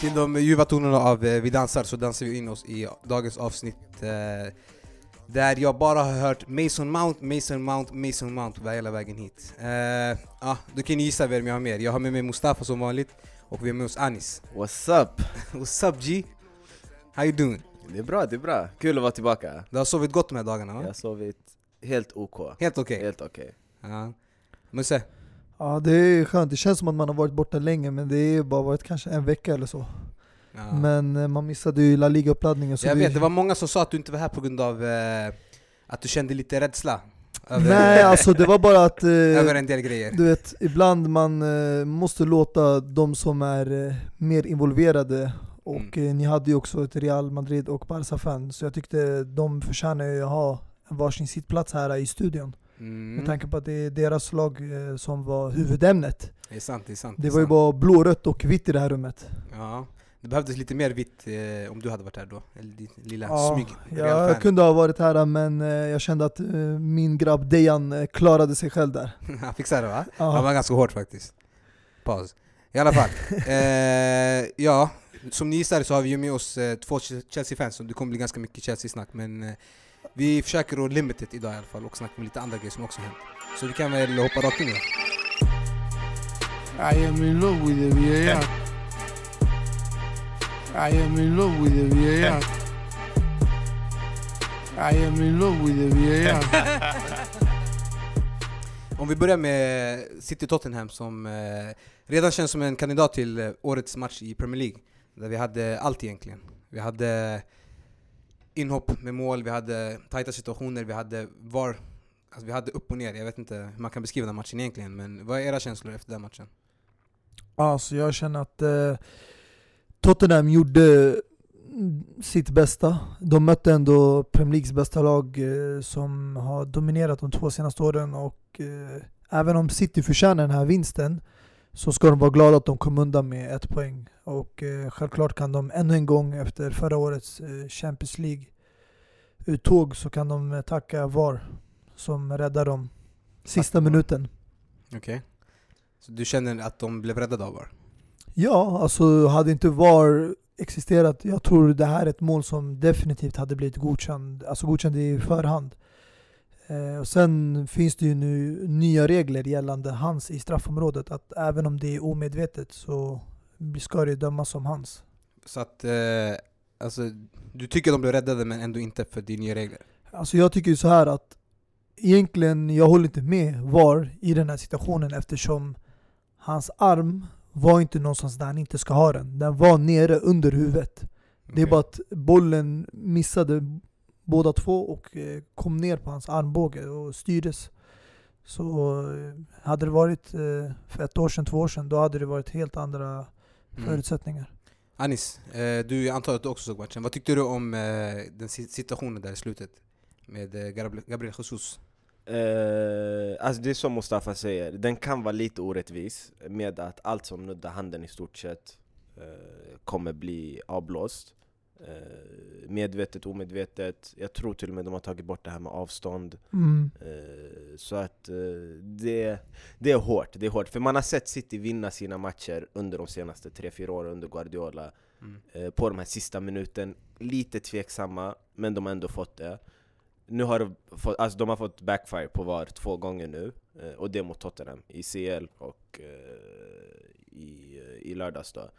Till de ljuva tonerna av eh, Vi dansar så dansar vi in oss i dagens avsnitt eh, där jag bara har hört Mason Mount, Mason Mount, Mason Mount hela vägen hit. Eh, ah, du kan gissa vem jag har med. Jag har med mig Mustafa som vanligt och vi har med oss Anis. What's up? What's up G? How you doing? Det är bra, det är bra. Kul att vara tillbaka. Du har sovit gott de här dagarna va? Jag har sovit helt OK. Helt okej? Helt okej. Ja. Musse? Ja det är skönt, det känns som att man har varit borta länge men det har bara varit kanske en vecka eller så. Ja. Men eh, man missade ju La Liga-uppladdningen så jag vi... vet, det var många som sa att du inte var här på grund av eh, att du kände lite rädsla. Över, Nej alltså det var bara att, eh, över en del grejer. du vet, ibland man eh, måste låta de som är eh, mer involverade och Mm. ni hade ju också ett Real Madrid och Barca-fan så jag tyckte de förtjänar ju att ha varsin sittplats här i studion. Mm. Med tanke på att det är deras lag eh, som var huvudämnet. Det är sant, det är sant. Det är var ju sant. bara blå-rött och vitt i det här rummet. Ja. Det behövdes lite mer vitt eh, om du hade varit här då. Eller ditt lilla Ja, smyg. Ja, jag kunde ha varit här men eh, jag kände att eh, min grabb Dejan eh, klarade sig själv där. Han fixade det va? Ja. Han var ganska hård faktiskt. Paus. I alla fall. ja, som ni gissade så har vi ju med oss eh, två Chelsea-fans, så det kommer bli ganska mycket Chelsea-snack. Men eh, vi försöker att limit it idag i alla fall och snacka om lite andra grejer som också hänt. Så vi kan väl hoppa rakt in då. I am in love with the VAR. I am in love with the VAR. I am in love with the VAR. Om vi börjar med City-Tottenham som eh, redan känns som en kandidat till eh, årets match i Premier League. Där vi hade allt egentligen. Vi hade inhopp med mål, vi hade tajta situationer, vi hade VAR. Alltså vi hade upp och ner. Jag vet inte hur man kan beskriva den matchen egentligen, men vad är era känslor efter den matchen? Alltså jag känner att eh, Tottenham gjorde sitt bästa. De mötte ändå Premier Leagues bästa lag eh, som har dominerat de två senaste åren och eh, även om City förtjänar den här vinsten så ska de vara glada att de kom undan med ett poäng. Och eh, självklart kan de ännu en gång efter förra årets eh, Champions League-uttåg så kan de eh, tacka VAR som räddar dem sista minuten. Okej. Så du känner att de blev räddade av VAR? Ja, alltså hade inte VAR existerat, jag tror det här är ett mål som definitivt hade blivit godkänd, alltså godkänd i förhand. Eh, och sen finns det ju nu nya regler gällande hans i straffområdet, att även om det är omedvetet så ska det dömas som hans. Så att, eh, alltså, du tycker de blev räddade men ändå inte för är nya regler? Alltså jag tycker ju så här att egentligen, jag håller inte med VAR i den här situationen eftersom hans arm var inte någonstans där han inte ska ha den. Den var nere under huvudet. Det är bara att bollen missade båda två och eh, kom ner på hans armbåge och styrdes. Så eh, hade det varit eh, för ett år sedan, två år sedan, då hade det varit helt andra Mm. förutsättningar. Anis, eh, du, jag antar att du också såg matchen. Vad tyckte du om den si- situationen där i slutet? Med Gabriel Gabriel Jesus? Eh, alltså det är som Mustafa säger, den kan vara lite orättvis med att allt som nuddar handen i stort sett eh, kommer bli avblåst. Eh, medvetet, omedvetet. Jag tror till och med de har tagit bort det här med avstånd. Mm. Eh, så att eh, det, det är hårt, det är hårt. För man har sett City vinna sina matcher under de senaste 3-4 åren under Guardiola. Mm. på de här sista minuten. Lite tveksamma, men de har ändå fått det. Nu har de, fått, alltså de har fått backfire på VAR två gånger nu, och det mot Tottenham i CL och i, i lördags då.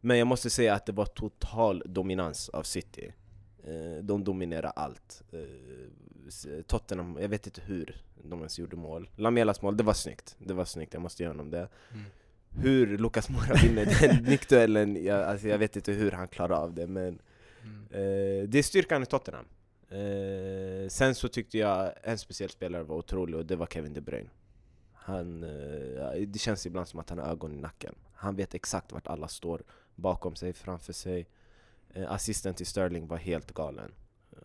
Men jag måste säga att det var total dominans av City. Eh, de dominerar allt. Eh, Tottenham, jag vet inte hur de ens gjorde mål. Lamelas mål, det var snyggt. Det var snyggt, jag måste ge honom det. Mm. Hur Lucas Moura vinner den nickduellen, jag, alltså jag vet inte hur han klarar av det men Mm. eh, det är styrkan i Tottenham. Eh, sen så tyckte jag en speciell spelare var otrolig och det var Kevin De Bruyne. Han, eh, det känns ibland som att han har ögon i nacken. Han vet exakt vart alla står, bakom sig, framför sig. Eh, assisten till Sterling var helt galen. Eh,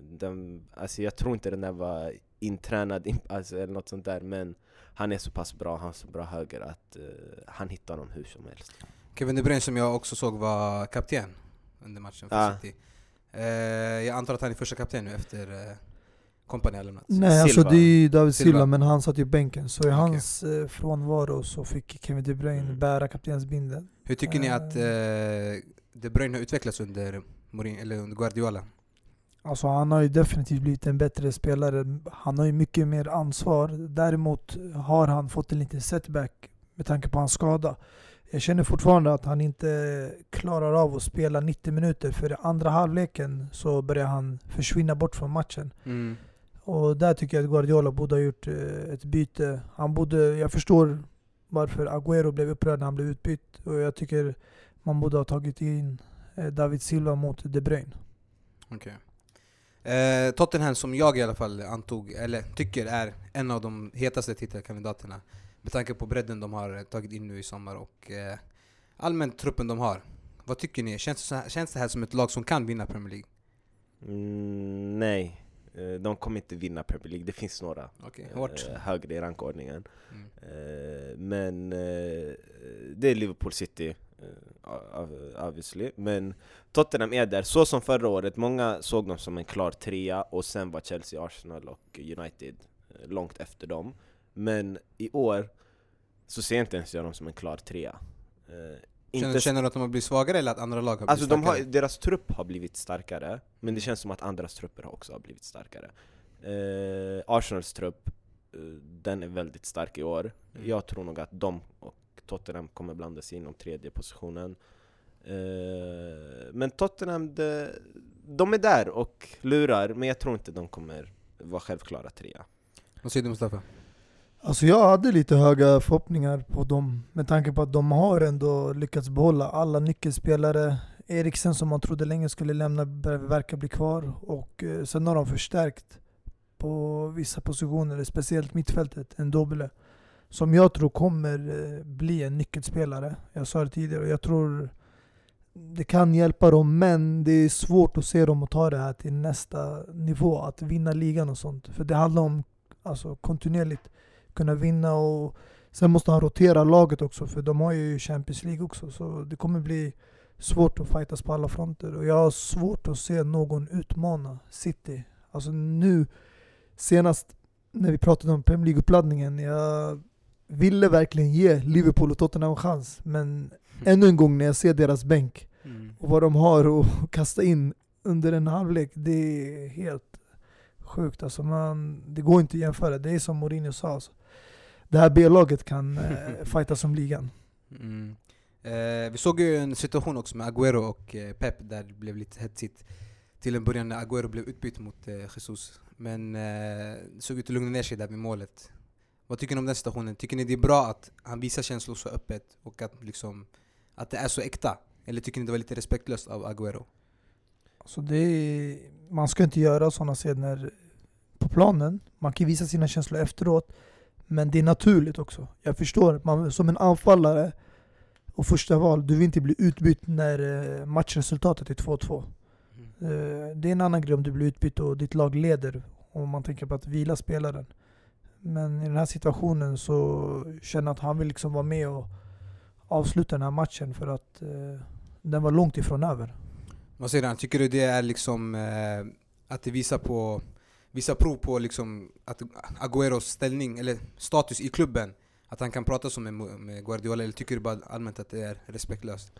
den, alltså jag tror inte den där var intränad in- alltså, eller något sånt där men han är så pass bra, han har så bra höger att eh, han hittar dem hur som helst. Kevin De Bruyne som jag också såg var kapten under matchen för Ja. City. Eh, jag antar att han är första kapten nu efter eh, Kompani har lämnat. Nej alltså Silva. det är ju David Silva, Silva. men han satt ju bänken. Så i hans eh, frånvaro så fick Kevin De Bruyne Mm. bära kaptensbindeln. Hur tycker ni att Eh. eh, De Bruyne har utvecklats under, Mourinho, eller under Guardiola? Alltså han har ju definitivt blivit en bättre spelare. Han har ju mycket mer ansvar. Däremot har han fått en liten setback med tanke på hans skada. Jag känner fortfarande att han inte klarar av att spela 90 minuter. För i andra halvleken så börjar han försvinna bort från matchen. Mm. Och där tycker jag att Guardiola borde ha gjort eh, ett byte. Han borde, jag förstår varför Agüero blev upprörd när han blev utbytt. Och jag tycker man borde ha tagit in eh, David Silva mot De Bruyne. Okej. Eh, Tottenham som jag i alla fall antog, eller tycker är en av de hetaste titelkandidaterna. Med tanke på bredden de har tagit in nu i sommar och eh, allmänt truppen de har. Vad tycker ni? Känns, det här, känns det här som ett lag som kan vinna Premier League? Mm, nej, Eh, de kommer inte vinna Premier League. Det finns några hårt. eh, högre i rankordningen. Mm. Eh, men eh, det är Liverpool City, eh, ob- obviously. Men Tottenham är där, så som förra året. Många såg dem som en klar trea och sen var Chelsea, Arsenal och United eh, långt efter dem. Men i år så ser jag inte ens jag dem som en klar trea. Känner, inte känner du att de har blivit svagare eller att andra lag har blivit Alltså de har, starkare? deras trupp har blivit starkare, men det känns som att andras trupper har också har blivit starkare. Eh, Arsenals trupp, eh, den är väldigt stark i år. Mm. Jag tror nog att de och Tottenham kommer blanda sig in om tredje positionen. Eh, men Tottenham, de, de är där och lurar, men jag tror inte de kommer vara självklara trea. Vad säger du Mustafa? Alltså jag hade lite höga förhoppningar på dem med tanke på att de har ändå lyckats behålla alla nyckelspelare. Eriksen som man trodde länge skulle lämna verkar bli kvar och eh, sen har de förstärkt på vissa positioner, speciellt mittfältet, en Dobele. Som jag tror kommer eh, bli en nyckelspelare. Jag sa det tidigare och jag tror det kan hjälpa dem men det är svårt att se dem att ta det här till nästa nivå, att vinna ligan och sånt. För det handlar om alltså, kontinuerligt kunna vinna och sen måste han rotera laget också för de har ju Champions League också så det kommer bli svårt att fightas på alla fronter och jag har svårt att se någon utmana City. Alltså nu senast när vi pratade om Premier League-uppladdningen, jag ville verkligen ge Liverpool och Tottenham en chans men ännu en gång när jag ser deras bänk och vad de har att kasta in under en halvlek, det är helt sjukt. Alltså man, det går inte att jämföra. Det är som Mourinho sa. Alltså. Det här B-laget kan eh, fightas som ligan. Mm. Eh, vi såg ju en situation också med Agüero och eh, Pep där det blev lite hetsigt till en början när Agüero blev utbytt mot eh, Jesus. Men eh, det såg ut att lugna ner sig där vid målet. Vad tycker ni om den situationen? Tycker ni det är bra att han visar känslor så öppet och att, liksom, att det är så äkta? Eller tycker ni det var lite respektlöst av Agüero? Alltså det är, man ska inte göra sådana scener på planen. Man kan visa sina känslor efteråt. Men det är naturligt också. Jag förstår, man, som en anfallare och första val, du vill inte bli utbytt när eh, matchresultatet är 2-2. Eh, Det är en annan grej om du blir utbytt och ditt lag leder om man tänker på att vila spelaren. Men i den här situationen så känner jag att han vill liksom vara med och avsluta den här matchen för att eh, den var långt ifrån över. Vad säger han? Tycker du det är liksom eh, att det visar på Visar prov på liksom att Agüeros ställning, eller status i klubben Att han kan prata som med, Guardiola, eller tycker du bara allmänt att det är respektlöst?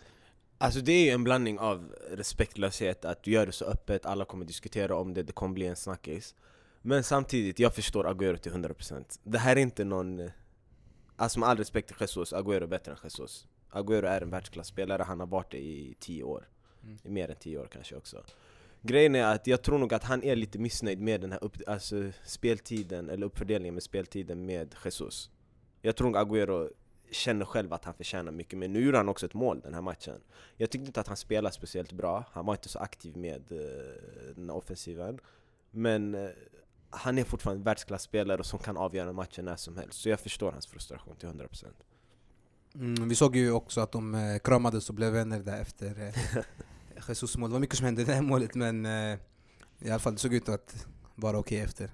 Alltså det är ju en blandning av respektlöshet, att du gör det så öppet, alla kommer diskutera om det, det kommer bli en snackis. Men samtidigt, jag förstår Agüero till 100% Det här är inte någon... eh, Alltså med all respekt till Jesus, Agüero är bättre än Jesus. Agüero är en världsklasspelare, han har varit det i 10 år. Mm. I mer än 10 år kanske också Grejen är att jag tror nog att han är lite missnöjd med den här upp, alltså speltiden, eller uppfördelningen med speltiden med Jesus Jag tror nog Agüero känner själv att han förtjänar mycket mer. Nu gjorde han också ett mål den här matchen. Jag tyckte inte att han spelade speciellt bra, han var inte så aktiv med eh, den offensiven. Men eh, han är fortfarande en världsklasspelare som kan avgöra matchen när som helst. Så jag förstår hans frustration till 100%. Mm, vi såg ju också att de eh, kramades och blev vänner där efter eh, Jesus mål. Det var mycket som hände i det här målet men eh, i alla fall det såg ut att vara okej efter.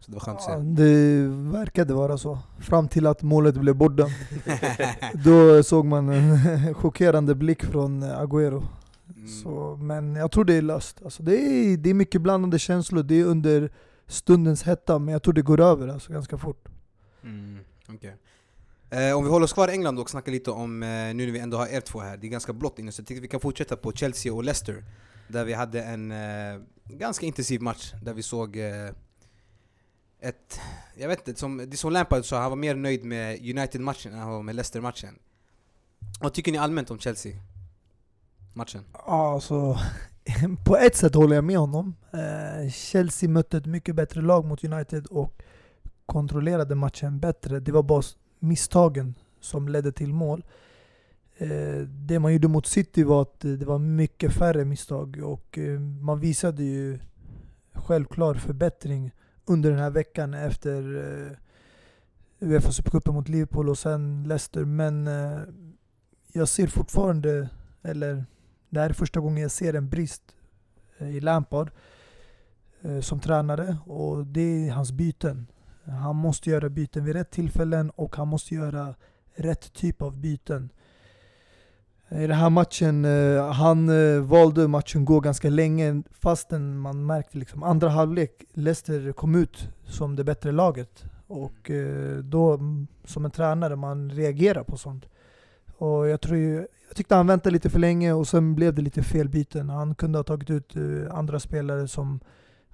Så det var skönt att Ja, se. det verkade vara så. Fram till att målet blev bortdömt. Då såg man en chockerande blick från Agüero. Mm. Så, men jag tror det är löst. Alltså det, är, det är mycket blandade känslor. Det är under stundens hetta, men jag tror det går över alltså, ganska fort. Mm, okej. Eh, om vi håller oss kvar i England och snackar lite om, eh, nu när vi ändå har er två här, det är ganska blått inne, så jag tycker vi kan fortsätta på Chelsea och Leicester. Där vi hade en eh, ganska intensiv match, där vi såg eh, ett, jag vet inte, som, det som Lampard sa, han var mer nöjd med United-matchen än han var med Leicester-matchen. Vad tycker ni allmänt om Chelsea-matchen? Ja, Alltså, på ett sätt håller jag med honom. Eh, Chelsea mötte ett mycket bättre lag mot United och kontrollerade matchen bättre. Det var bara misstagen som ledde till mål. Eh, det man gjorde mot City var att eh, det var mycket färre misstag och eh, man visade ju självklar förbättring under den här veckan efter Uefa Supercupen mot Liverpool och sen Leicester. Men jag ser fortfarande, eller det här är första gången jag ser en brist i Lampard som tränare och det är hans byten. Han måste göra byten vid rätt tillfällen och han måste göra rätt typ av byten. I den här matchen, eh, han eh, valde matchen gå ganska länge fastän man märkte liksom andra halvlek, Leicester kom ut som det bättre laget. Och eh, då, mm, som en tränare, man reagerar på sånt. Och jag, tror ju, jag tyckte han väntade lite för länge och sen blev det lite fel byten. Han kunde ha tagit ut andra spelare som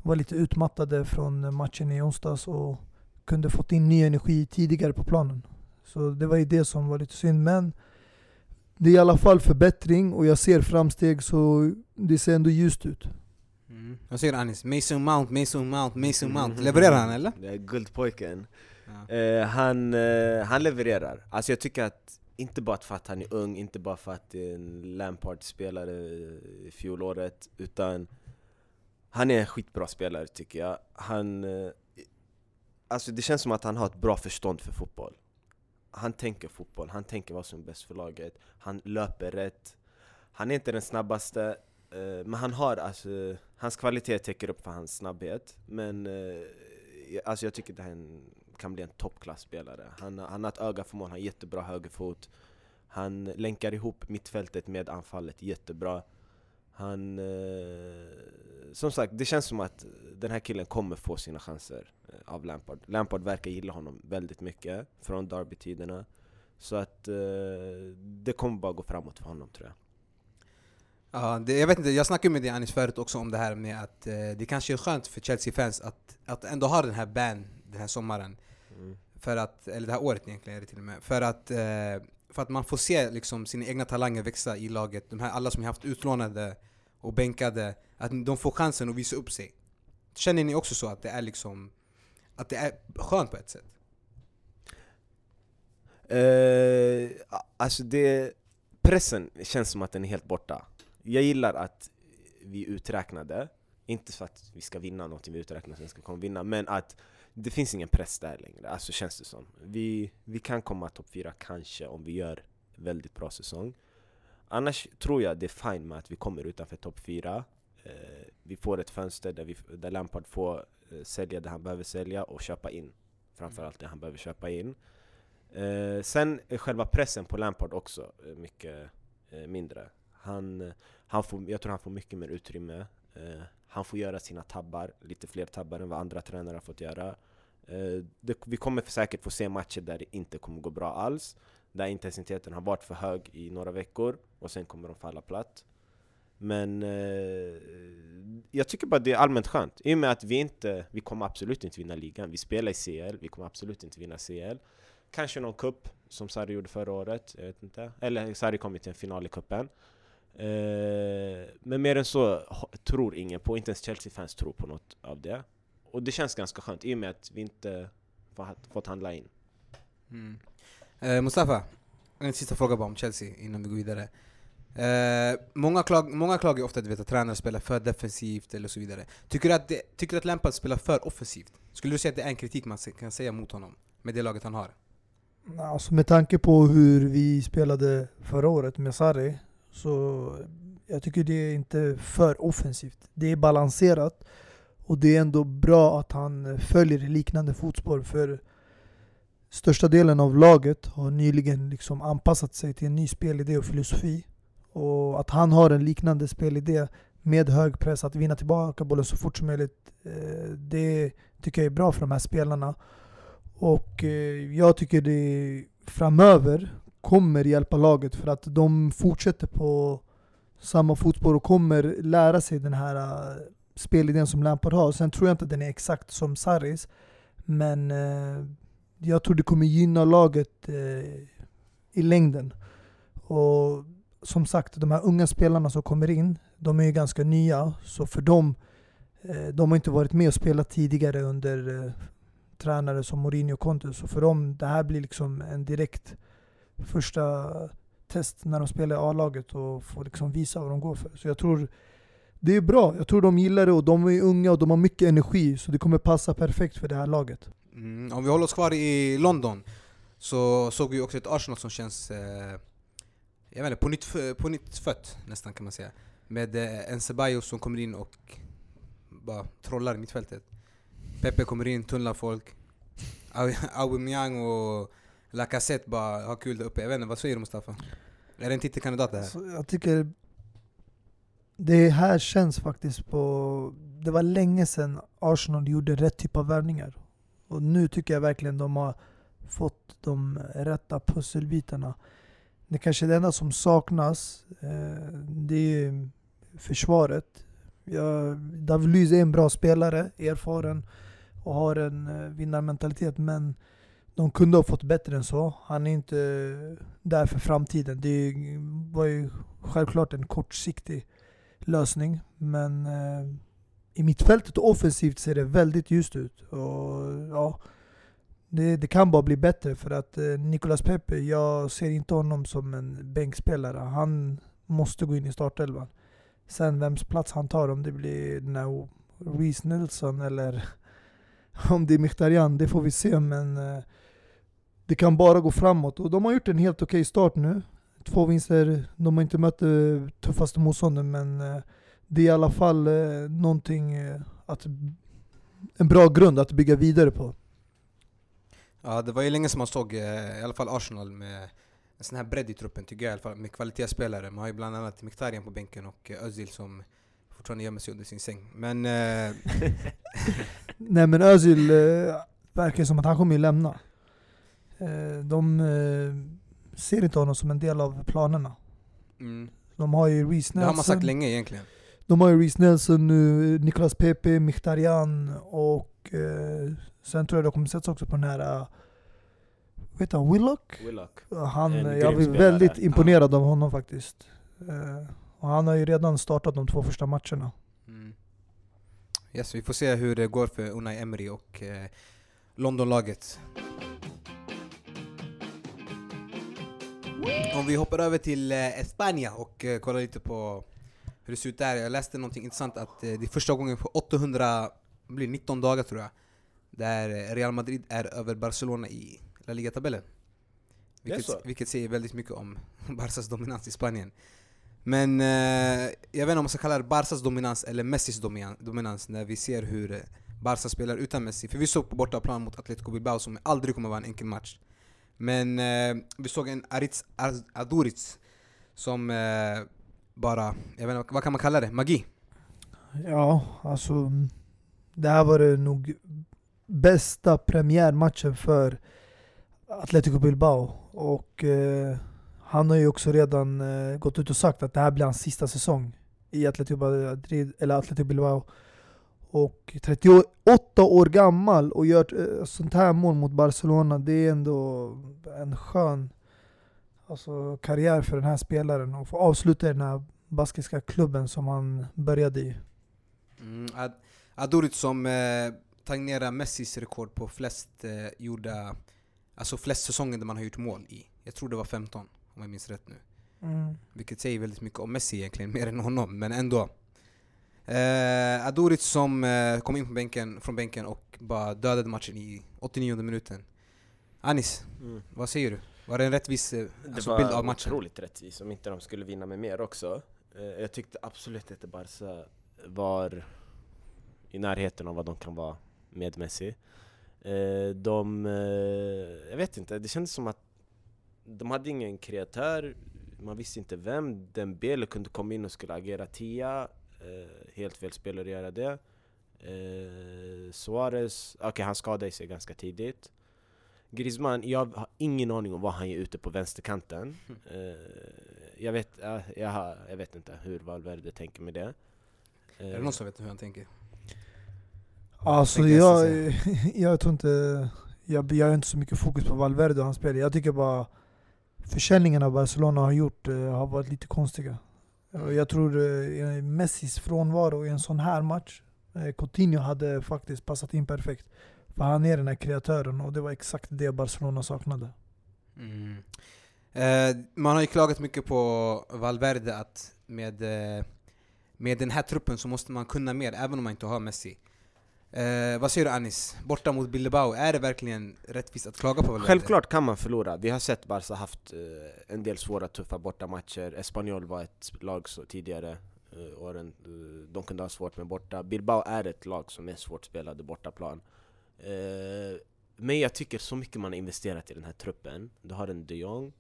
var lite utmattade från matchen i onsdags och kunde fått in ny energi tidigare på planen. Så det var ju det som var lite synd. Men det är i alla fall förbättring och jag ser framsteg så det ser ändå ljust ut. Mm. Vad säger Anis? Mason Mount, Mason Mount, Mason Mount. Mhm. Levererar han eller? Det är guldpojken. Ja. Eh, han, eh, han levererar. Alltså jag tycker att, inte bara för att han är ung, inte bara för att det är en Lampard-spelare i fjolåret, utan han är en skitbra spelare tycker jag. Han, eh, alltså det känns som att han har ett bra förstånd för fotboll. Han tänker fotboll, han tänker vad som är bäst för laget, han löper rätt. Han är inte den snabbaste, eh, men han har alltså, hans kvalitet täcker upp för hans snabbhet. Men eh, alltså jag tycker att han kan bli en toppklassspelare. Han, han har ett öga för mål, han har jättebra högerfot. Han länkar ihop mittfältet med anfallet jättebra. Han... Eh, som sagt, det känns som att den här killen kommer få sina chanser eh, av Lampard. Lampard verkar gilla honom väldigt mycket från Derby-tiderna. Så att eh, det kommer bara gå framåt för honom tror jag. Ja, det, jag vet inte, jag snackade med dig Anis förut också om det här med att eh, det kanske är skönt för Chelsea-fans att, att ändå ha den här ban den här sommaren. Mm. För att, eller det här året egentligen är det till och med. För att, eh, för att man får se liksom sina egna talanger växa i laget. De här alla som har haft utlånade och bänkade, att de får chansen att visa upp sig. Känner ni också så att det är liksom att det är skönt på ett sätt? Uh, alltså det, pressen känns som att den är helt borta. Jag gillar att vi är uträknade, inte för att vi ska vinna någonting vi är uträknade att vi ska komma vinna, men att det finns ingen press där längre, alltså känns det som. Vi, vi kan komma topp fyra kanske om vi gör väldigt bra säsong. Annars tror jag det är fine med att vi kommer utanför topp fyra. Eh, vi får ett fönster där, vi, där Lampard får eh, sälja det han behöver sälja och köpa in. Framförallt det han behöver köpa in. Eh, sen är själva pressen på Lampard också eh, mycket eh, mindre. Han, han får, jag tror han får mycket mer utrymme. Eh, han får göra sina tabbar, lite fler tabbar än vad andra tränare har fått göra. Eh, det, vi kommer säkert få se matcher där det inte kommer gå bra alls. Där intensiteten har varit för hög i några veckor och sen kommer de falla platt. Men eh, jag tycker bara det är allmänt skönt. I och med att vi inte, vi kommer absolut inte vinna ligan. Vi spelar i CL, vi kommer absolut inte vinna CL. Kanske någon kupp som Sarri gjorde förra året, jag vet inte. Eller Sarri kom till en final i kuppen. Eh, men mer än så tror ingen på, inte ens Chelsea-fans tror på något av det. Och det känns ganska skönt i och med att vi inte fått handla in. Mm. Eh, Mustafa, en sista fråga bara om Chelsea innan vi går vidare. Eh, många, klag, många klagar ofta du vet, att tränare spelar för defensivt eller så vidare. Tycker du, att det, tycker du att Lampard spelar för offensivt? Skulle du säga att det är en kritik man kan säga mot honom? Med det laget han har? Alltså med tanke på hur vi spelade förra året med Sarri så jag tycker det är inte för offensivt. Det är balanserat och det är ändå bra att han följer liknande fotspår för största delen av laget har nyligen liksom anpassat sig till en ny spelidé och filosofi. Och att han har en liknande spelidé med hög press, att vinna tillbaka bollen så fort som möjligt. Eh, det tycker jag är bra för de här spelarna. Och eh, jag tycker det framöver kommer hjälpa laget för att de fortsätter på samma fotspår och kommer lära sig den här eh, spelidén som Lampard har. Sen tror jag inte att den är exakt som Sarris, men eh, jag tror det kommer gynna laget eh, i längden. Och som sagt, de här unga spelarna som kommer in, de är ju ganska nya, så för dem, eh, de har inte varit med och spelat tidigare under eh, tränare som Mourinho och Conte, så för dem, det här blir liksom en direkt första test när de spelar i A-laget och får liksom visa vad de går för. Så jag tror det är bra. Jag tror de gillar det och de är unga och de har mycket energi så det kommer passa perfekt för det här laget. Mm, om vi håller oss kvar i London så såg vi också ett Arsenal som känns eh, jag vet inte, på, nytt, på nytt fött nästan kan man säga. Med eh, en Ceballos som kommer in och bara trollar mittfältet. Pepe kommer in, tunnlar folk. Aubameyang och Lacazette bara har kul där uppe. Jag vet inte, vad säger du Mustafa? Är det en titelkandidat det här? Så jag tycker det här känns faktiskt på... Det var länge sedan Arsenal gjorde rätt typ av värvningar. Och nu tycker jag verkligen de har fått de rätta pusselbitarna. Det kanske är det enda som saknas, eh, det är försvaret. Ja, David Luiz är en bra spelare, erfaren och har en eh, vinnarmentalitet. Men de kunde ha fått bättre än så. Han är inte där för framtiden. Det var ju självklart en kortsiktig lösning. Men eh, i mittfältet och offensivt ser det väldigt ljust ut. Och, ja, det, det, kan bara bli bättre för att eh, Nicolas Pepe, jag ser inte honom som en bänkspelare. Han måste gå in i startelvan. Sen vems plats han tar, om det blir den här Reece Nelson eller om det är Mkhitaryan, det får vi se. Men eh, det kan bara gå framåt. Och de har gjort en helt okej okay start nu. Två vinster, de har inte mött det tuffaste motståndet men eh, det är i alla fall eh, någonting eh, att, en bra grund att bygga vidare på. Ja, det var ju länge som man såg i alla fall Arsenal med en sån här bredd i truppen tycker jag i alla fall, med kvalitetsspelare. Man har ju bland annat Mkhitaryan på bänken och Özil som fortfarande gömmer sig under sin säng. Men... Nej men Özil äh, verkar som att han kommer ju lämna. Eh, de eh, ser inte honom som en del av planerna. Mm. De har ju Reece Nelson. Det har man sagt länge egentligen. De har ju Reece Nelson nu, Nicolas Pepe, Mkhitaryan och eh, sen tror jag de kommer sättas också på den här uh, Vet han? Willock? Willock. Han, jag blir väldigt imponerad ja. av honom faktiskt. Uh, och han har ju redan startat de två första matcherna. Mm. Yes, vi får se hur det går för Unai Emery och eh, Londonlaget. Om vi hoppar över till eh, Espanja och eh, kollar lite på hur det ser ut där. Jag läste någonting intressant att eh, det är första gången på 800, blir 19 dagar tror jag, där Real Madrid är över Barcelona i La Liga-tabellen. Vilket, vilket säger väldigt mycket om Barcas dominans i Spanien. Men eh, jag vet inte om man ska kalla det Barcas dominans eller Messis dominans när vi ser hur Barca spelar utan Messi. För vi såg på bortaplan mot Atletico Bilbao som aldrig kommer vara en enkel match. Men eh, vi såg en Aritz Aduriz som eh, bara, jag vet inte, vad kan man kalla det? Magi? Ja, alltså det här var det nog bästa premiärmatchen för Atletico Bilbao. Och eh, han har ju också redan eh, gått ut och sagt att det här blir hans sista säsong i Atletico, Madrid, eller Atletico Bilbao och 38 år gammal och gör sånt här mål mot Barcelona, det är ändå en skön alltså, karriär för den här spelaren och få avsluta den här baskiska klubben som han började i. Mm, Ad Aduric som eh, tangerar Messis rekord på flest eh, gjorda, alltså flest säsonger där man har gjort mål i. Jag tror det var 15 om jag minns rätt nu. Mm. Vilket säger väldigt mycket om Messi egentligen, mer än honom, men ändå. Eh, Aduric som eh, kom in på bänken, från bänken och bara dödade matchen i 89 minuten. Anis, mm. vad säger du? Var det en rättvis eh, alltså, bild av matchen? Det var otroligt rättvis, om inte de skulle vinna med mer också. Eh, jag tyckte absolut att Barca var i närheten av vad de kan vara med Messi. Eh, de, eh, jag vet inte, det kändes som att de hade ingen kreatör, man visste inte vem. Dembele kunde komma in och skulle agera tia. Eh, helt fel spelare att göra det. Eh, Suarez, okej han skadade sig ganska tidigt. Griezmann, jag har ingen aning om vad han är ute på vänsterkanten. Eh, jag, vet, ja, jag, har, jag vet inte hur Valverde tänker med det. Är det någon som vet hur han tänker? Alltså jag jag, jag tror inte, jag, jag har inte så mycket fokus på Valverde och hans spel. Jag tycker bara försäljningen av Barcelona har gjort eh, har varit lite konstiga. Eh, jag tror eh, Messis frånvaro i en sån här match, eh, Coutinho hade faktiskt passat in perfekt. För han är den här kreatören och det var exakt det Barcelona saknade. Mm. Eh, man har ju klagat mycket på Valverde att med, eh, med den här truppen så måste man kunna mer, även om man inte har Messi. Eh, vad säger du Anis? Borta mot Bilbao, är det verkligen rättvist att klaga på Valverde? Självklart kan man förlora. Vi har sett Barca haft eh, en del svåra, tuffa bortamatcher. Espanyol var ett lag så tidigare eh, åren. Eh, de kunde ha svårt med borta. Bilbao är ett lag som är svårt spelade bortaplan. Eh, men jag tycker så mycket man har investerat i den här truppen. Du har en de Jong.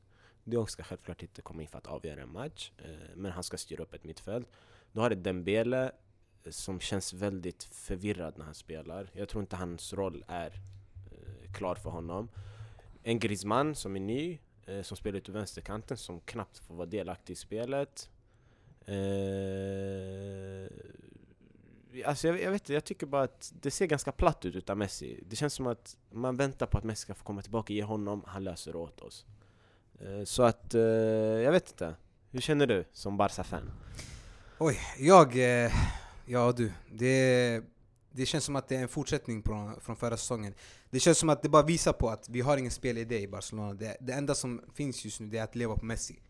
De Jong ska självklart inte komma in för att avgöra en match. Eh, men han ska styra upp ett mittfält. Du har ett Dembele som känns väldigt förvirrad när han spelar. Jag tror inte hans roll är eh, klar för honom. En Griezmann som är ny, eh, som spelar ute vänsterkanten, som knappt får vara delaktig i spelet. Eh, alltså jag, jag vet inte, jag tycker bara att det ser ganska platt ut utan Messi. Det känns som att man väntar på att Messi ska få komma tillbaka, ge honom, han löser det åt oss. Eh, så att, eh, jag vet inte. Hur känner du som Barca-fan? Oj, jag... Eh, ja du. Det, det känns som att det är en fortsättning på, från förra säsongen. Det känns som att det bara visar på att vi har ingen spelidé i Barcelona. Det, det enda som finns just nu det är att leva på Messi.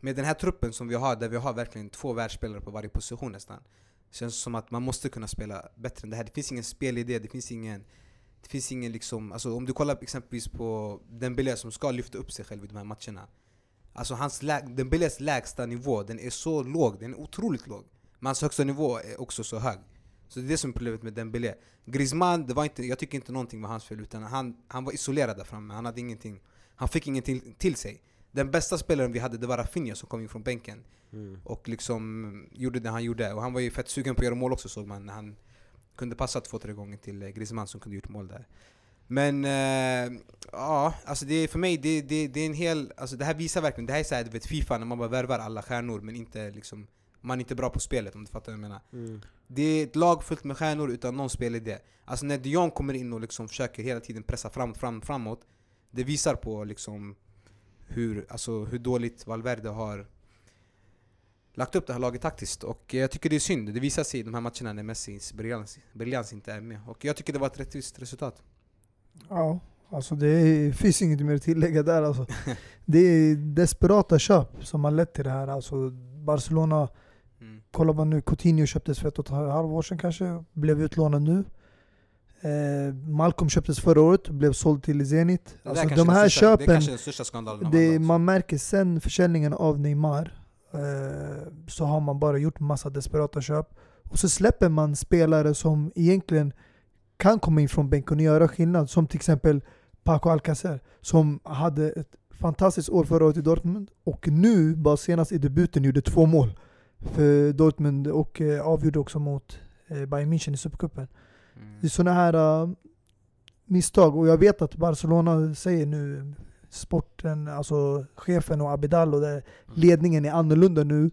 Med den här truppen som vi har, där vi har verkligen två världsspelare på varje position nästan. Känns som att man måste kunna spela bättre än det här. Det finns ingen spelidé, det finns ingen... Det finns ingen liksom, alltså om du kollar exempelvis på Dembélé som ska lyfta upp sig själv i de här matcherna. Alltså hans lä Dembélés lägsta nivå, den är så låg, den är otroligt låg. Men hans högsta nivå är också så hög. Så det är det som är problemet med Dembélé. Griezmann, det var inte, jag tycker inte någonting var hans fel utan han, han var isolerad där framme, han hade ingenting Han fick ingenting till, till sig. Den bästa spelaren vi hade det var Rafinha som kom in från bänken och liksom gjorde det han gjorde. Och han var ju fett sugen på att göra mål också såg man när han kunde passa två, tre gånger till eh, Griezmann som kunde gjort mål där. Men eh, ja, alltså det är, för mig det, det, det är en hel... Alltså det här visar verkligen, det här är såhär, du vet Fifa när man bara värvar alla stjärnor men inte liksom man är inte bra på spelet om du fattar vad jag menar. Det är ett lag fullt med stjärnor utan någon spelidé. Alltså när de Jong kommer in och liksom försöker hela tiden pressa fram, fram, framåt Det visar på liksom hur, alltså hur dåligt Valverde har lagt upp det här laget taktiskt. Och jag tycker det är synd, det visar sig i de här matcherna när Messis briljans, briljans inte är med. Och jag tycker det var ett rättvist resultat. Ja, alltså det finns inget mer att tillägga där alltså. Det är desperata köp som har lett till det här. Alltså Barcelona, Mm. kolla man nu, Coutinho köptes för ett och ett halvår sedan kanske, blev utlånad nu. Eh, Malcolm köptes förra året, blev såld till Zenit. Alltså de är här största, Det är köpen, kanske den största skandalen av det, man märker sen försäljningen av Neymar eh, så har man bara gjort massa desperata köp. Och så släpper man spelare som egentligen kan komma in från bänken och göra skillnad. Som till exempel Paco Alcacer som hade ett fantastiskt år förra året i Dortmund och nu, bara senast i debuten, gjorde två mål för Dortmund och eh, avgjorde också mot eh, Bayern München i Supercupen. Mm. Det är sådana här äh, misstag och jag vet att Barcelona säger nu sporten, alltså chefen och Abidal och det, ledningen är annorlunda nu.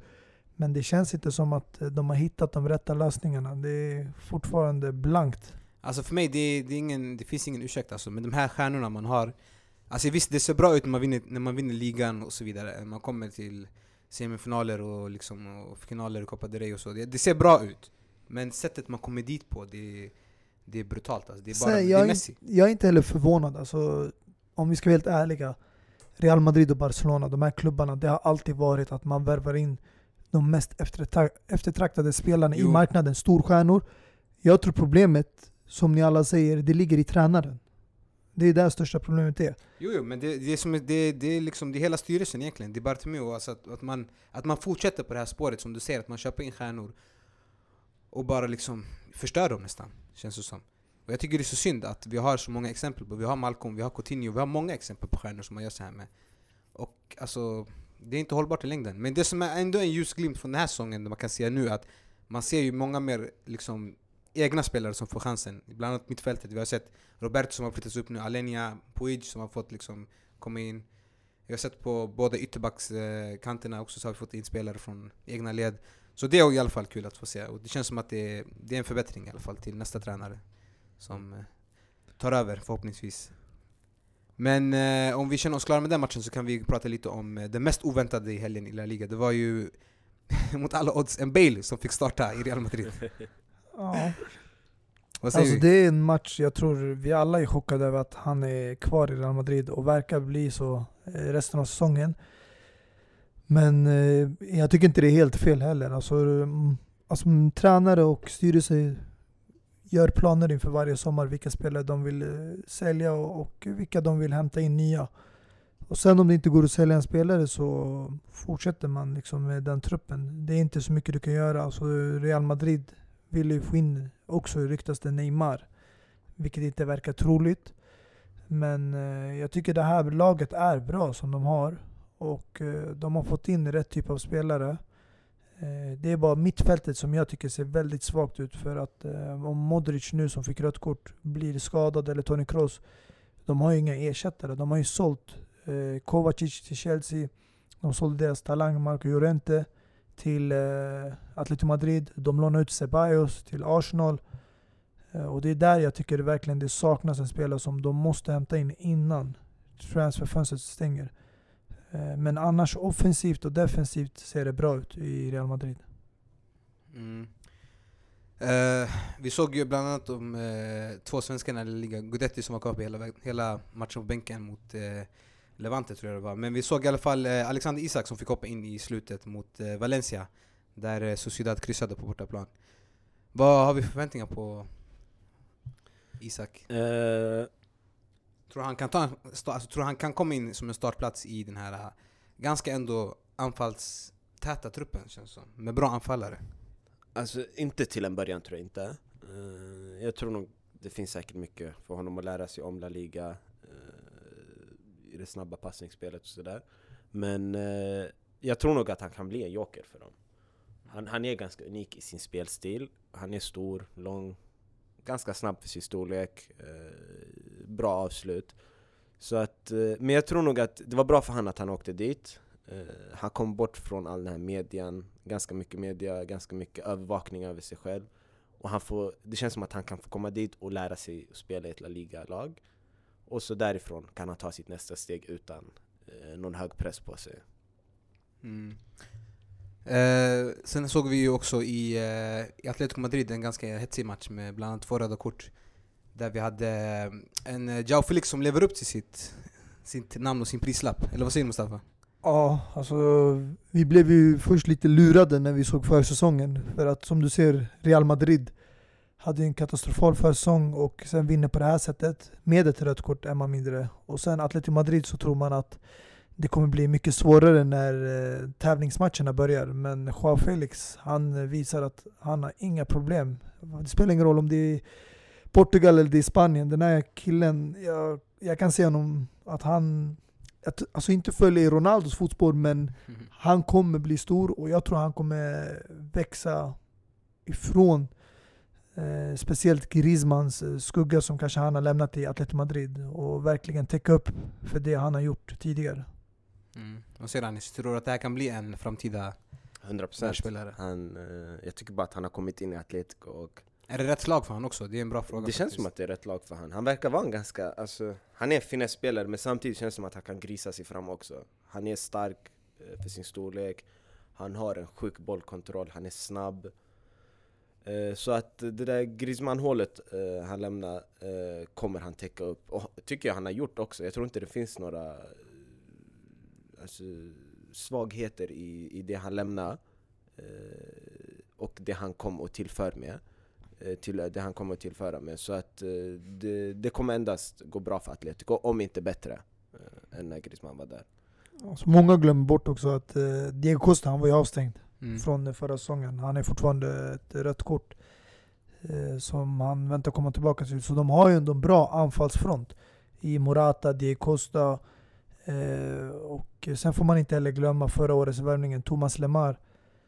Men det känns inte som att eh, de har hittat de rätta lösningarna. Det är fortfarande blankt. Alltså för mig, det, det, ingen, det finns ingen ursäkt alltså. Men de här stjärnorna man har Alltså visst, det ser bra ut när man vinner, när man vinner ligan och så vidare. Man kommer till semifinaler och, liksom, och finaler i Copa del Rey och så. Det, det ser bra ut. Men sättet man kommer dit på, det, det är brutalt alltså. Det är bara Sen, det jag, är är Messi. jag är inte heller förvånad. Alltså, om vi ska vara helt ärliga. Real Madrid och Barcelona, de här klubbarna, det har alltid varit att man värvar in de mest eftertra- eftertraktade spelarna i Jo. marknaden, storstjärnor. Jag tror problemet, som ni alla säger, det ligger i tränaren. Det är där största problemet är. Jo, jo men det, det, är som, det, det är liksom det är hela styrelsen egentligen. Det är Bartomeu, alltså att, att, man, att man fortsätter på det här spåret som du säger, att man köper in stjärnor och bara liksom förstör dem nästan, känns det som. Och jag tycker det är så synd att vi har så många exempel på, vi har Malcolm, vi har Coutinho, vi har många exempel på stjärnor som man gör så här med. Och alltså, det är inte hållbart i längden. Men det som är ändå en ljusglimt från den här säsongen, man kan säga nu att man ser ju många mer liksom, egna spelare som får chansen. Bland annat mittfältet, vi har sett Roberto som har flyttats upp nu, Alenia, Puig som har fått liksom komma in. Jag har sett på båda ytterbackskanterna också så har vi fått in spelare från egna led. Så det är i alla fall kul att få se. Och det känns som att det är, det är en förbättring i alla fall till nästa tränare. Som eh, tar över förhoppningsvis. Men eh, om vi känner oss klara med den matchen så kan vi prata lite om eh, det mest oväntade i helgen i La Liga. Det var ju mot alla odds en Bale som fick starta i Real Madrid. Ja. Alltså det är en match, jag tror vi alla är chockade över att han är kvar i Real Madrid och verkar bli så eh, resten av säsongen. Men eh, jag tycker inte det är helt fel heller. Alltså, mm, alltså mm, tränare och styrelse gör planer inför varje sommar vilka spelare de vill eh, sälja och, och vilka de vill hämta in nya. Och sen om det inte går att sälja en spelare så fortsätter man liksom med den truppen. Det är inte så mycket du kan göra. Alltså Real Madrid vill ju få in, också ryktas det Neymar. Vilket inte verkar troligt. Men eh, jag tycker det här laget är bra som de har. Och eh, de har fått in rätt typ av spelare. Eh, det är bara mittfältet som jag tycker ser väldigt svagt ut. För att eh, om Modric nu som fick rött kort blir skadad eller Toni Kroos. De har ju inga ersättare. De har ju sålt eh, Kovacic till Chelsea. De sålde deras talang Marco Llorente till eh, Atletico Madrid. De lånade ut Ceballos till Arsenal. Eh, och det är där jag tycker det verkligen det saknas en spelare som de måste hämta in innan transferfönstret stänger. Eh, men annars offensivt och defensivt ser det bra ut i Real Madrid. Mm. Eh, vi såg ju bland annat de eh, två svenskarna i ligan, Gudetti som var kvar på hela, hela matchen på bänken mot eh, Levante tror jag det var. Men vi såg i alla fall eh, Alexander Isak som fick hoppa in i slutet mot eh, Valencia. Där eh, Sociedad kryssade på bortaplan. Vad har vi för förväntningar på Isak? Eh, Tror han kan, ta, alltså, tror han kan komma in som en startplats i den här ganska ändå anfallstäta truppen känns som. Med bra anfallare. Alltså inte till en början tror jag inte. Eh, jag tror nog det finns säkert mycket för honom att lära sig om La Liga i det snabba passningsspelet och sådär. Men eh, jag tror nog att han kan bli en joker för dem. Han, han är ganska unik i sin spelstil. Han är stor, lång, ganska snabb för sin storlek, eh, bra avslut. Så att, eh, men jag tror nog att det var bra för han att han åkte dit. Eh, han kom bort från all den här median, ganska mycket media, ganska mycket övervakning över sig själv. Och han får, det känns som att han kan få komma dit och lära sig att spela i ett La Liga-lag. Och så därifrån kan han ta sitt nästa steg utan eh, någon hög press på sig. Mm. Eh, sen såg vi ju också i, eh, i Atletico Madrid en ganska hetsig match med bland annat två röda kort. Där vi hade eh, en eh, Joao Felix som lever upp till sitt, sitt namn och sin prislapp. Eller vad säger du Mustafa? Ja, alltså vi blev ju först lite lurade när vi såg försäsongen. För att som du ser, Real Madrid hade en katastrofal försäsong och sen vinner på det här sättet med ett rött kort är man mindre. Och sen Atletico Madrid så tror man att det kommer bli mycket svårare när eh, tävlingsmatcherna börjar. Men Joao Felix, han eh, visar att han har inga problem. Det spelar ingen roll om det är Portugal eller det är Spanien. Den här killen, jag, jag kan se honom att han att, alltså inte följer i Ronaldos fotspår men han kommer bli stor och jag tror han kommer växa ifrån eh, speciellt Griezmanns eh, skugga som kanske han har lämnat i Atletico Madrid och verkligen täcka upp för det han har gjort tidigare. Mm. Säger Anis? Tror du att det här kan bli en framtida 100% världsspelare? han, eh, Jag tycker bara att han har kommit in i Atletico och Är det rätt slag för honom också? Det är en bra fråga Det känns faktiskt. som att det är rätt lag för han. Han verkar vara en ganska, alltså, han är en finess-spelare men samtidigt känns det som att han kan grisa sig fram också. Han är stark eh, för sin storlek, han har en sjuk bollkontroll, han är snabb. Eh, så att det där Griezmann-hålet eh, han lämnar eh, kommer han täcka upp, och tycker jag han har gjort också. Jag tror inte det finns några alltså, svagheter i, i det han lämnar och det han kom och tillför med till det han kommer att tillföra med. Så att det, det kommer endast gå bra för Atletico, om inte bättre, än när Griezmann var där. Alltså många glömmer bort också att Diego Costa han var ju avstängd Mm. från den förra säsongen. Han är fortfarande ett rött kort eh, som han väntar komma tillbaka till. Så de har ju ändå en bra anfallsfront i Morata, Diego Costa eh, och sen får man inte heller glömma förra årets värvningen Thomas Lemar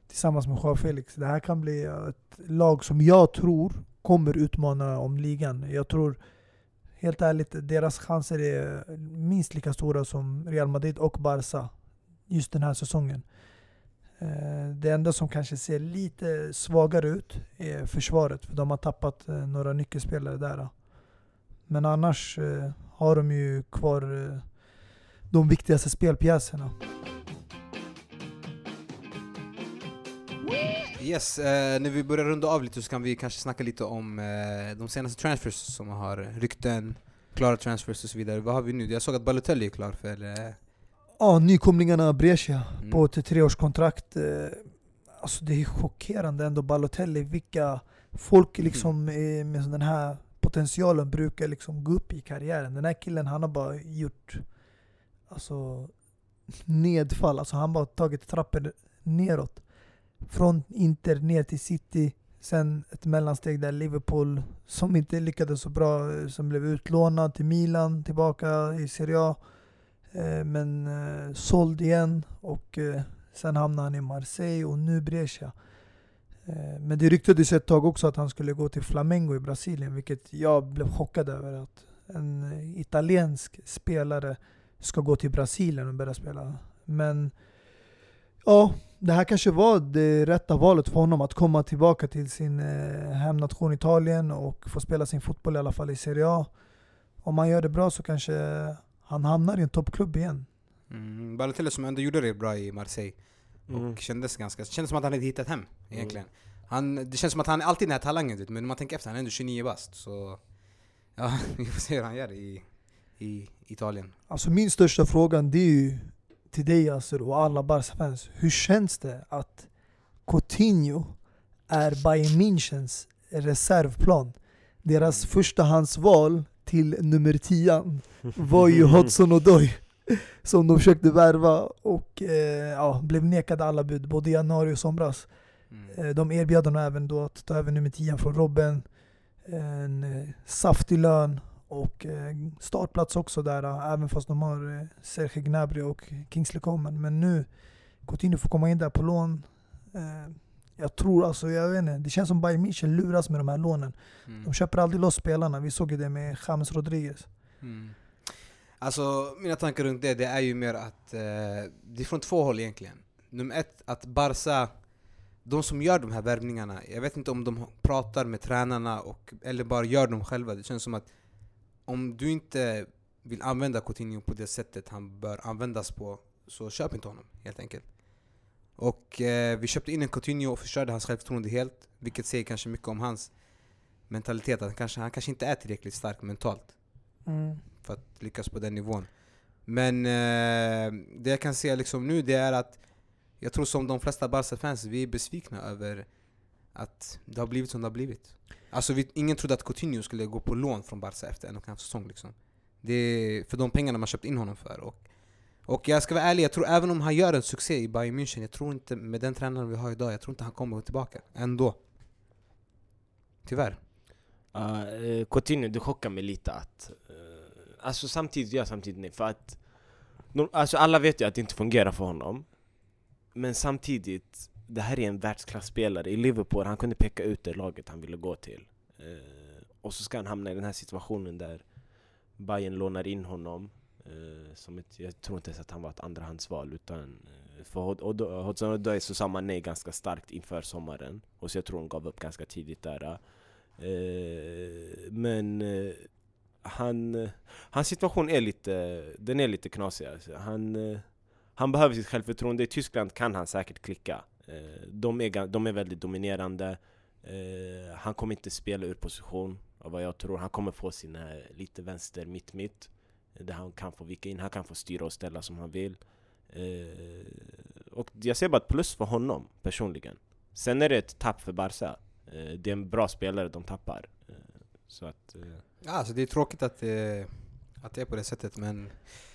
tillsammans med Joao Felix. Det här kan bli ett lag som jag tror kommer utmana om ligan. Jag tror helt ärligt deras chanser är minst lika stora som Real Madrid och Barca just den här säsongen. Eh, det enda som kanske ser lite svagare ut är försvaret, för de har tappat eh, några nyckelspelare där. Eh. Men annars har de ju kvar de viktigaste spelpjäserna. Yes, eh, när vi börjar runda av lite så kan vi kanske snacka lite om eh, de senaste transfers som har rykten, klara transfers och så vidare. Vad har vi nu? Jag såg att Balotelli är klar för... Eh, Ja, nykomlingarna Brescia mm. på ett treårskontrakt. Eh, Alltså det är chockerande ändå Balotelli, vilka folk liksom eh, med den här potentialen brukar liksom gå upp i karriären. Den här killen han har bara gjort alltså, nedfall, alltså han bara tagit trappor neråt. Från Inter ner till City, sen ett mellansteg där Liverpool som inte lyckades så bra, eh, som blev utlånad till Milan, tillbaka i Serie A. Eh, men eh, såld igen och eh, sen hamnade han i Marseille och nu Brescia. Eh, Men det ryktades ett tag också att han skulle gå till Flamengo i Brasilien, vilket jag blev chockad över. Att en italiensk spelare ska gå till Brasilien och börja spela. Men ja, det här kanske var det rätta valet för honom att komma tillbaka till sin eh, hemnation Italien och få spela sin fotboll i alla fall i Serie A. Om han gör det bra så kanske han hamnar i en toppklubb igen. Mm, Balotelli som ändå gjorde det bra i Marseille Mm. och kändes ganska... kändes som att han hade hittat hem egentligen. Han, det känns som att han är alltid den här talangen, du, men när man tänker efter, han är ändå 29 bast. Så ja, vi får se hur han gör i, i Italien. Alltså min största frågan det är ju till dig Yasser och alla Barca-fans. Hur känns det att Coutinho är Bayern Münchens reservplan? Deras förstahandsval till nummer 10 var ju Hudson Odoi som de försökte värva och eh, ja, blev nekade alla bud både i januari och somras. Mm. Eh, De erbjöd honom även då att ta över nummer 10 från Robben. En eh, saftig lön och eh, startplats också där, även fast de har Serge Gnabry och Kingsley Coman. Men nu, Coutinho får komma in där på lån. Jag tror alltså, jag vet inte, det känns som Bayern München luras med de här lånen. Mm. De köper aldrig loss spelarna, vi såg ju det med James Rodriguez. Mm. Alltså, mina tankar runt det, det är ju mer att eh, det är från två håll egentligen. Nummer ett, att Barca, de som gör de här värvningarna, jag vet inte om de pratar med tränarna och, eller bara gör dem själva. Det känns som att om du inte vill använda Coutinho på det sättet han bör användas på, så köp inte honom helt enkelt. Och eh, vi köpte in en Coutinho och förstörde hans självförtroende helt, vilket säger kanske mycket om hans mentalitet, att han kanske, han kanske inte är tillräckligt stark mentalt för att lyckas på den nivån. Men eh, det jag kan säga liksom nu det är att jag tror som de flesta Barca-fans, vi är besvikna över att det har blivit som det har blivit. Alltså vi, ingen trodde att Coutinho skulle gå på lån från Barca efter en och en halv säsong liksom. Det är för de pengarna man köpt in honom för. Och, och jag ska vara ärlig, jag tror även om han gör en succé i Bayern München, jag tror inte med den tränaren vi har idag, jag tror inte han kommer tillbaka ändå. Tyvärr. Uh, Coutinho, du chockar mig lite att... Uh, alltså samtidigt, ja samtidigt nej, för att... Alltså alla vet ju att det inte fungerar för honom. Men samtidigt, det här är en världsklasspelare i Liverpool, han kunde peka ut det laget han ville gå till. Uh, och så ska han hamna i den här situationen där Bayern lånar in honom. Eh, som ett, jag tror inte ens att han var ett andrahandsval utan eh, för Hodgson och Hudson Odoi så sa man nej ganska starkt inför sommaren. Och så jag tror hon gav upp ganska tidigt där. Eh, men eh, han, hans situation är lite, den är lite knasig. Alltså. Han, eh, han behöver sitt självförtroende. I Tyskland kan han säkert klicka. Eh, de, är, de är väldigt dominerande. Eh, han kommer inte spela ur position av vad jag tror. Han kommer få sina lite vänster mitt-mitt. Där han kan få vika in, han kan få styra och ställa som han vill. Eh, och jag ser bara ett plus för honom personligen. Sen är det ett tapp för Barca. Eh, det är en bra spelare de tappar. Eh, så att... Eh, Ja, alltså det är tråkigt att det, att det är på det sättet men...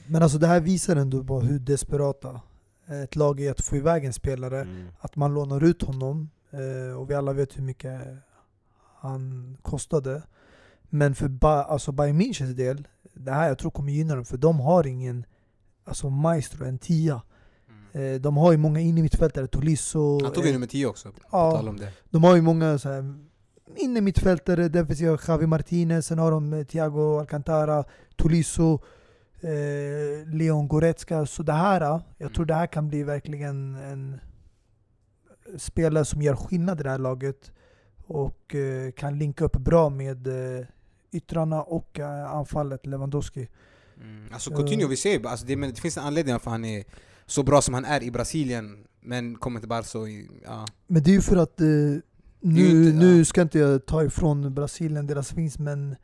Men alltså det här visar ändå bara hur desperata ett lag är att få iväg en spelare. mm. Att man lånar ut honom, eh, och vi alla vet hur mycket han kostade. Men för ba- alltså Bayern Münchens del, det här jag tror kommer gynna dem, för de har ingen alltså maestro, en tia. Eh, de har ju många innermittfältare, Tolisso. Han tog ju eh, nummer 10 också, på ja. tal om det. De har ju många så här, innermittfältare, defensiva Javi Martinez, sen har de eh, Thiago Alcantara, Tolisso, eh, Leon Goretzka. Så det här, jag tror Mm. det här kan bli verkligen en spelare som gör skillnad i det här laget och eh, kan linka upp bra med eh, yttrarna och eh, anfallet Lewandowski. Mm. Alltså Coutinho, vi ser ju alltså det, men det finns en anledning varför han är så bra som han är i Brasilien, men kommer till Barca ja. Men det är ju för att eh, nu, inte- nu ja. ska inte jag ta ifrån Brasilien deras vinst, men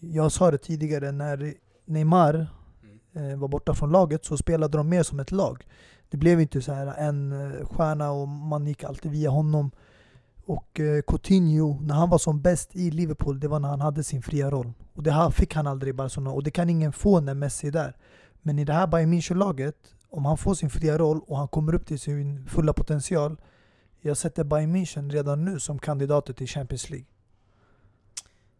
jag sa det tidigare, när Neymar Mm. eh, var borta från laget så spelade de mer som ett lag. Det blev inte så här en eh, stjärna och man gick alltid via honom. Och eh, Coutinho, när han var som bäst i Liverpool, det var när han hade sin fria roll. Och det här fick han aldrig i Barcelona, och det kan ingen få när Messi är där. Men i det här Bayern München-laget, om han får sin fria roll och han kommer upp till sin fulla potential, jag sätter Bayern München redan nu som kandidater till Champions League.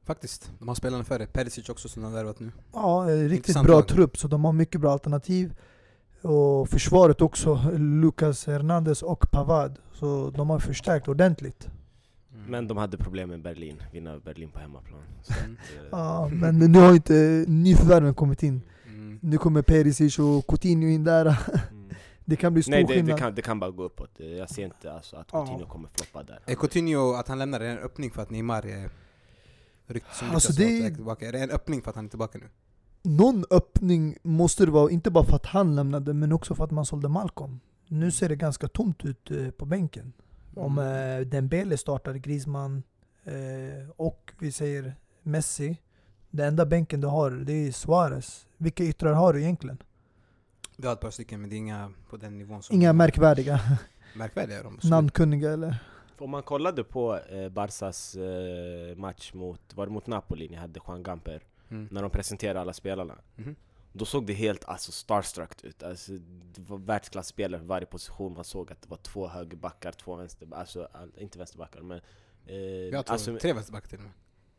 Faktiskt, de har spelarna före. Perisic också som de har värvat nu. Ja, eh, riktigt Intressant bra lag. trupp, så de har mycket bra alternativ. Och försvaret också, Lucas Hernandez och Pavard. Så de har förstärkt ordentligt. Mm. Men de hade problem med Berlin, vinna Berlin på hemmaplan. Mm. eh, Ja, men nu har inte nyförvärven kommit in. Mm. Nu kommer Perisic och Coutinho in där. mm. Det kan bli stor Nej det, det, skillnad. kan, det kan bara gå uppåt, Jag ser inte alltså, att. Coutinho kommer floppa där. Är Coutinho, att han lämnar, är det en öppning för att Neymar är rykt som Alltså, det- tillbaka? Är det en öppning för att han är tillbaka nu? Någon öppning måste det vara, inte bara för att han lämnade, men också för att man sålde Malcolm. Nu ser det ganska tomt ut eh, på bänken. Om Mm. eh, Dembele startar, Griezmann eh, och vi säger Messi. Den enda bänken du har, det är Suarez. Vilka yttrar har du egentligen? Vi har ett par stycken men det är inga på den nivån som... Inga märkvärdiga, Märkvärdiga är de. namnkunniga eller? Om man kollade på eh, Barsas eh, match mot, var det mot Napoli, ni hade Juan Gamper, Mm. när de presenterade alla spelarna. Mhm. Då såg det helt alltså, starstruck ut. Alltså, det var världsklasspelare för varje position. Man såg att det var två högerbackar, två vänsterbackar, alltså all- inte vänsterbackar men... Eh, har två, alltså, tre vänsterbackar till och med.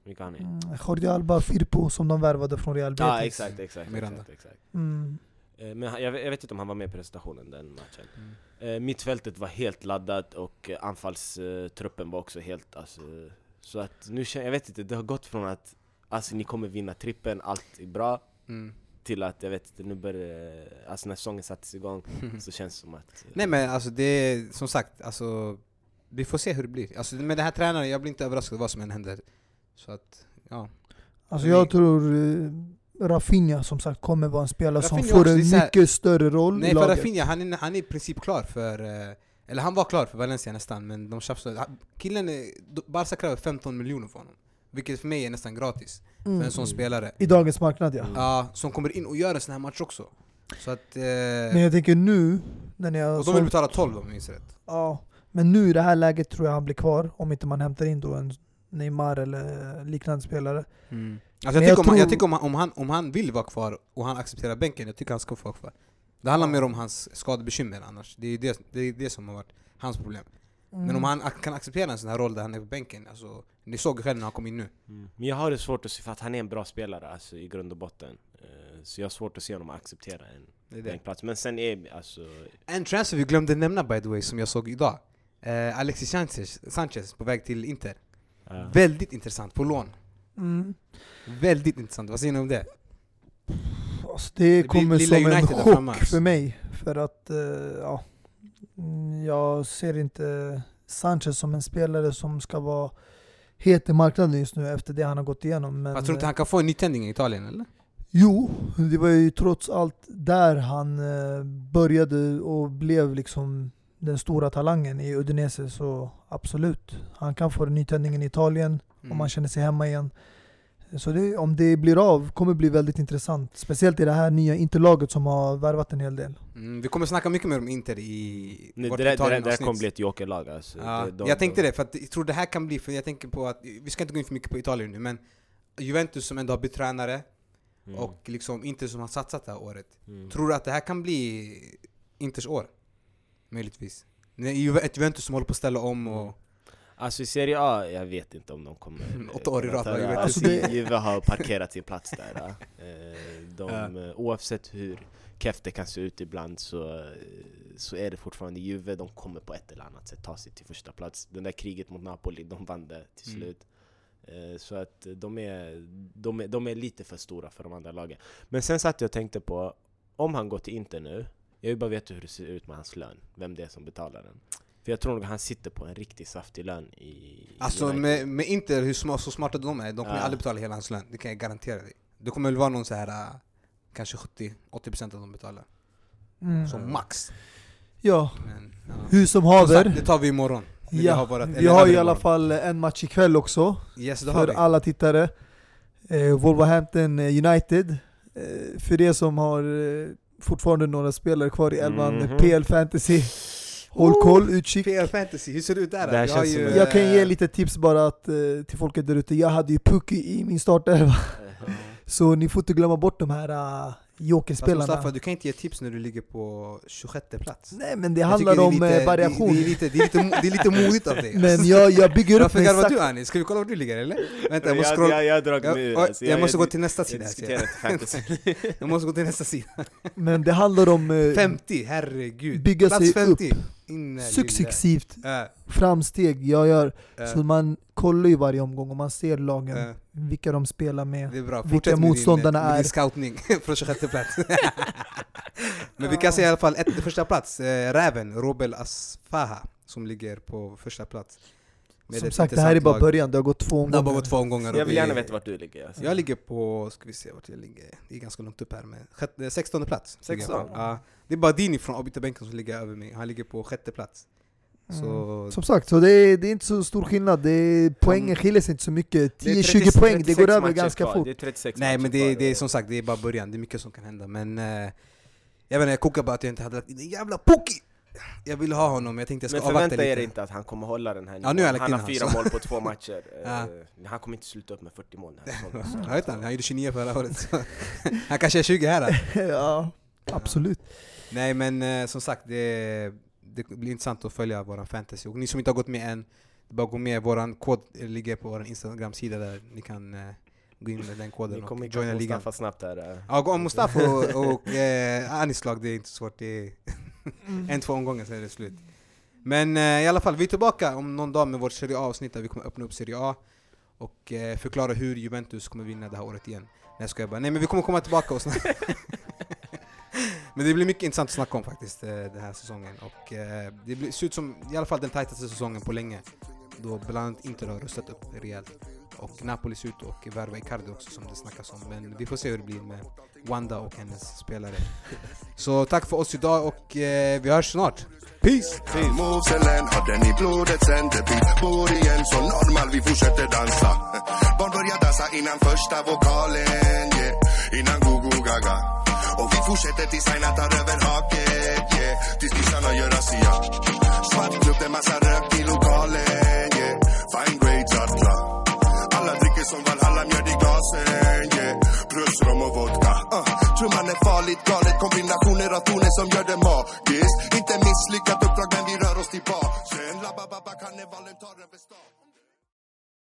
vilka har ni? Mm, Jordi Alba, Firpo som de värvade från Real Betis. Ja exakt, exakt, Miranda. exakt, exakt. Mm. Eh, Men jag, vet- jag vet inte om han var med i presentationen den matchen. Mm. Eh, mittfältet var helt laddat och eh, anfallstruppen var också helt alltså, Så att nu känner jag vet inte, det har gått från att alltså, ni kommer vinna trippen, allt är bra Mm. Till att jag vet inte, nu börjar alltså när säsongen sattes igång så känns det som att Nej men alltså det är som sagt, alltså vi får se hur det blir. Alltså med den här tränaren, jag blir inte överraskad vad som än händer. Så att, ja. Alltså jag tror eh, Rafinha som sagt kommer vara en spelare som Rafinha får också, en så här- mycket större roll Nej i för laget. Rafinha, han är, han är i princip klar för... eh, Eller han var klar för Valencia nästan, men de tjafsade. Killen, är, Barca kräver 15 miljoner för honom. Vilket för mig är nästan gratis. För Mm. en sån spelare. I dagens marknad ja. Mm. Ja, som kommer in och gör en sån här match också. Så att... Eh, Men jag tänker nu, när har och de vill betala 12 om jag minns rätt. Ja, men nu i det här läget tror jag han blir kvar om inte man hämtar in då en Neymar eller liknande spelare. Alltså jag, tycker, jag om, han- jag tror- tycker om, han, om, han, om han vill vara kvar och han accepterar bänken, jag tycker han ska få vara kvar. Det handlar mer om hans skadebekymmer annars. Det är det, det, är det som har varit hans problem. Men Mm. om han ac- kan acceptera en sån här roll där han är på bänken, alltså, ni såg ju själv när han kom in nu. Mm. Men jag har det svårt att se, för att han är en bra spelare alltså, i grund och botten Eh, Så jag har svårt att se honom acceptera en Det det. bänkplats Men sen är alltså En transfer vi glömde nämna by the way, som jag såg idag. Eh, Alexis Sanchez, Sanchez på väg till Inter. ja. Väldigt intressant, på lån. Mm. Väldigt intressant, vad säger ni om det? Alltså det, blir kommer som en chock alltså. för mig. För att, eh, ja, mm, jag ser inte Sanchez som en spelare som ska vara het i marknaden just nu efter det han har gått igenom. Men, jag tror inte eh, han kan få en nytändning i Italien eller? Jo, det var ju trots allt där han eh, började och blev liksom den stora talangen i Udinese, så absolut. Han kan få den nytändningen i Italien Mm. om han känner sig hemma igen. Så det, om det blir av kommer bli väldigt intressant. Speciellt i det här nya interlaget som har värvat en hel del. Mm, vi kommer snacka mycket mer om Inter i Nej, vårt det, där, det, där, det där kommer bli ett jokerlag alltså. Ja, de- jag tänkte de- det, för att jag tror det här kan bli, för jag tänker på att, vi ska inte gå in för mycket på Italien nu, men Juventus som ändå har bytt tränare, Mm. och liksom Inter som har satsat det här året. Mm. Tror du att det här kan bli Inters år? Möjligtvis. Ett Juventus som håller på att ställa om och... Alltså i Serie A, jag vet inte om de kommer... Åtta år i rad. Alltså, Alltså, det- Juve har parkerat sin plats där. Eh, De, Ja. eh, Oavsett hur keft det kan se ut ibland så, eh, så är det fortfarande Juve, de kommer på ett eller annat sätt ta sig till första plats. Det där kriget mot Napoli, de vann det till Mm. slut. Eh, Så att de är, de, är, de är lite för stora för de andra lagen. Men sen satt jag och tänkte på, om han går till Inter nu, jag vill bara veta hur det ser ut med hans lön, vem det är som betalar den. För jag tror nog han sitter på en riktigt saftig lön i Alltså med, med Inter, hur sma, så smarta de är, de kommer Ja. aldrig betala hela hans lön. Det kan jag garantera dig. Det kommer väl vara någon så här äh, kanske 70-80% av de betalar. Mm. Som max. Ja, Men, ja. hur som haver. det tar vi imorgon. Men vi Ja, har vårat- vi har i alla fall en match ikväll också. Yes, för alla tittare. Eh, Wolverhampton eh, United. Eh, för det som har eh, fortfarande några spelare kvar i elvan, Mhm. PL Fantasy. Håll koll, utkik. PL Fantasy, hur ser det ut där? Det känns ju, som- Jag kan ge eh, lite tips bara att, eh, till folket där ute. Jag hade ju Puki i min startelva. Så ni får inte glömma bort de här uh, Fast jokerspelarna. Mustafa, du kan inte ge tips när du ligger på 26 plats. Nej men det Jag handlar om det är lite- eh, variation. Det, det, är lite, det, är lite, mo- det är lite modigt av dig. Men jag, jag bygger upp Varför mig garvar du Anis? Ska vi kolla var du ligger eller? Vänta, jag jag, måste jag, jag, jag Jag, alltså. jag måste gå till nästa jag sida. jag. jag måste gå till nästa sida. Men det handlar om eh, 50, herregud. Bygga Plats sig 50. Inne, successivt lille. framsteg jag gör. Äh, äh, Så man kollar ju varje omgång och man ser lagen, äh, vilka de spelar med. vilka Fortsätt med motståndarna din, med är. din scoutning från 26 plats. Men vi kan säga i alla fall ett, första plats, eh, Räven, Robel Asfaha, som ligger på första plats. Med Som sagt, det här är bara lag. början. Det har gått två Det har omgångar. gått två omgångar. Jag vill vi- gärna veta vart du ligger. Alltså. Jag ligger på, ska vi se vart jag ligger, det är ganska långt upp här men sjätte, 16 plats. ligger jag 16? på. Ja, det är bara Dini från avbytarbänken som ligger över mig, han ligger på sjätte plats. Så, Mm. Som sagt, så det är, det är inte så stor skillnad. Det är, poängen skiljer sig inte så mycket. Det är 10-20 30 poäng, det 36 går över ganska fort. Det är 36 nej men det, det är som sagt, det är bara början, det är mycket som kan hända men eh, Jag vet inte, jag kokar bara att jag inte hade lagt in den jävla Puki! Jag ville ha honom, jag tänkte jag ska Men avvakta förvänta lite er inte att han kommer hålla den här Ja, nu har jag nivån. lagt Han har fyra så. mål på två matcher. Ja. Eh, Han kommer inte sluta upp med 40 mål den här Jag säsongen. vet han gjorde 29 förra året Han kanske är 20 här ja, absolut. Nej men eh, som sagt, det, det blir intressant att följa våran fantasy. Och ni som inte har gått med än, bara gå med. Våran kod ligger på vår Instagram-sida där ni kan eh, gå in med den koden Ni och kommer joina ligan. Mustafa snabbt här. eh. Ja, gå om Mustafa och, och eh, Anis lag, det är inte svårt. Det Mm. en, två omgångar sen är det slut. Men eh, i alla fall, vi är tillbaka om någon dag med vårt Serie A-avsnitt där vi kommer öppna upp Serie A och eh, förklara hur Juventus kommer vinna det här året igen. Nej jag bara. Nej men vi kommer komma tillbaka och snacka. men det blir mycket intressant att snacka om faktiskt eh, den här säsongen. Och eh, det blir, ser ut som i alla fall den tajtaste säsongen på länge. Då bland annat Inter har rustat upp rejält. Och Napoli ser ut att värva Icardi också som det snackas om. Men vi får se hur det blir med Wanda och hennes spelare. Så tack för oss idag och eh, vi hörs snart. Peace! Moselen har den i blodet sen det blir bor igen Så normal vi fortsätter dansa Barn börjar dansa innan första vokalen yeah. Innan go-go gaga Och vi fortsätter tills Aina tar över haket yeah. Tills nissarna gör razzia Svart klubb, det är massa rök i lokalen yeah. Fine grades alla Alla dricker som Valhalla, mjöd i glasen yeah. Plus rom och vodka. Uh. Trumman är farligt galet. Kombinationer av toner som gör det magiskt. Inte misslyckat uppdrag men vi rör oss tillbaka Sen la ba karnevalen tar över stan.